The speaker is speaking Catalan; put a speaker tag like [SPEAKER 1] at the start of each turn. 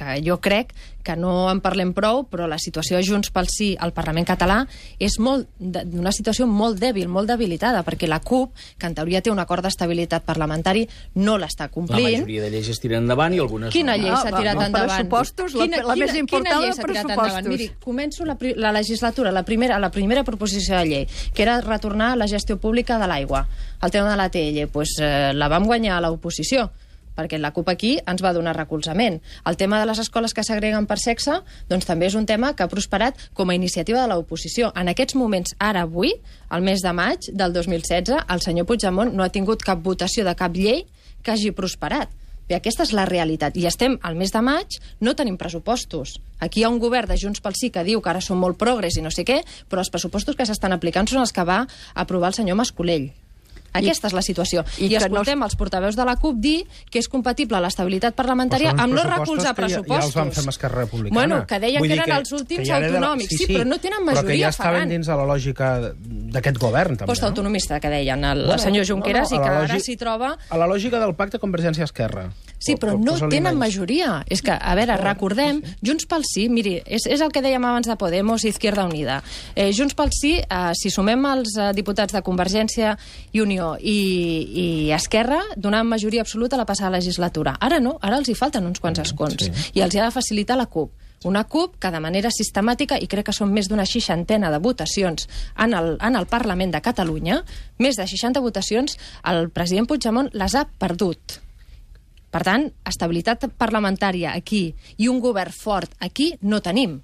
[SPEAKER 1] que jo crec que no en parlem prou, però la situació de Junts pel Sí al Parlament català és molt d'una situació molt dèbil, molt debilitada, perquè la CUP, que en teoria té un acord d'estabilitat parlamentari, no l'està complint.
[SPEAKER 2] La majoria de lleis es tiren endavant i algunes
[SPEAKER 1] Quina llei s'ha tirat
[SPEAKER 3] no,
[SPEAKER 1] endavant?
[SPEAKER 3] pressupostos, la- la més important,
[SPEAKER 1] quina llei s'ha tirat endavant? Miri, començo la, la legislatura, la primera, la primera proposició de llei, que era retornar a la gestió pública de l'aigua. El tema de l'ATL, pues, eh, la vam guanyar a l'oposició perquè la CUP aquí ens va donar recolzament. El tema de les escoles que s'agreguen per sexe doncs també és un tema que ha prosperat com a iniciativa de l'oposició. En aquests moments, ara avui, al mes de maig del 2016, el senyor Puigdemont no ha tingut cap votació de cap llei que hagi prosperat. Bé, aquesta és la realitat. I estem al mes de maig, no tenim pressupostos. Aquí hi ha un govern de Junts pel Sí que diu que ara són molt progres i no sé què, però els pressupostos que s'estan aplicant són els que va aprovar el senyor Mascolell. Aquesta és la situació.
[SPEAKER 3] i
[SPEAKER 1] I,
[SPEAKER 3] que no
[SPEAKER 1] escoltem els portaveus de la CUP dir que és compatible l'estabilitat parlamentària amb no
[SPEAKER 4] pressupostos
[SPEAKER 1] recolzar
[SPEAKER 4] que ja- ja els
[SPEAKER 1] pressupostos.
[SPEAKER 4] vam fer amb Esquerra Republicana.
[SPEAKER 1] Bueno, que deien
[SPEAKER 4] Vull
[SPEAKER 1] que eren els últims
[SPEAKER 4] ja era de la-
[SPEAKER 1] autonòmics. Sí, però no tenen majoria,
[SPEAKER 4] Però que ja estaven
[SPEAKER 1] Ferran.
[SPEAKER 4] dins de la lògica d'aquest govern, també, no?
[SPEAKER 1] Postautonomista, que deien el, el senyor Junqueras,
[SPEAKER 4] a
[SPEAKER 1] i
[SPEAKER 4] la
[SPEAKER 1] que ara s'hi troba...
[SPEAKER 4] A la lògica del pacte Convergència-Esquerra.
[SPEAKER 1] Sí, però no tenen majoria. És que, a veure, recordem, Junts pel Sí, miri, és, és el que dèiem abans de Podemos i Izquierda Unida. Eh, Junts pel Sí, eh, si sumem els eh, diputats de Convergència i Unió i, i Esquerra, donaven majoria absoluta a la passada legislatura. Ara no, ara els hi falten uns quants escons. Sí. I els hi ha de facilitar la CUP. Una CUP que de manera sistemàtica, i crec que són més d'una seixantena de votacions en el, en el Parlament de Catalunya, més de 60 votacions, el president Puigdemont les ha perdut. Per tant, estabilitat parlamentària aquí i un govern fort aquí no tenim.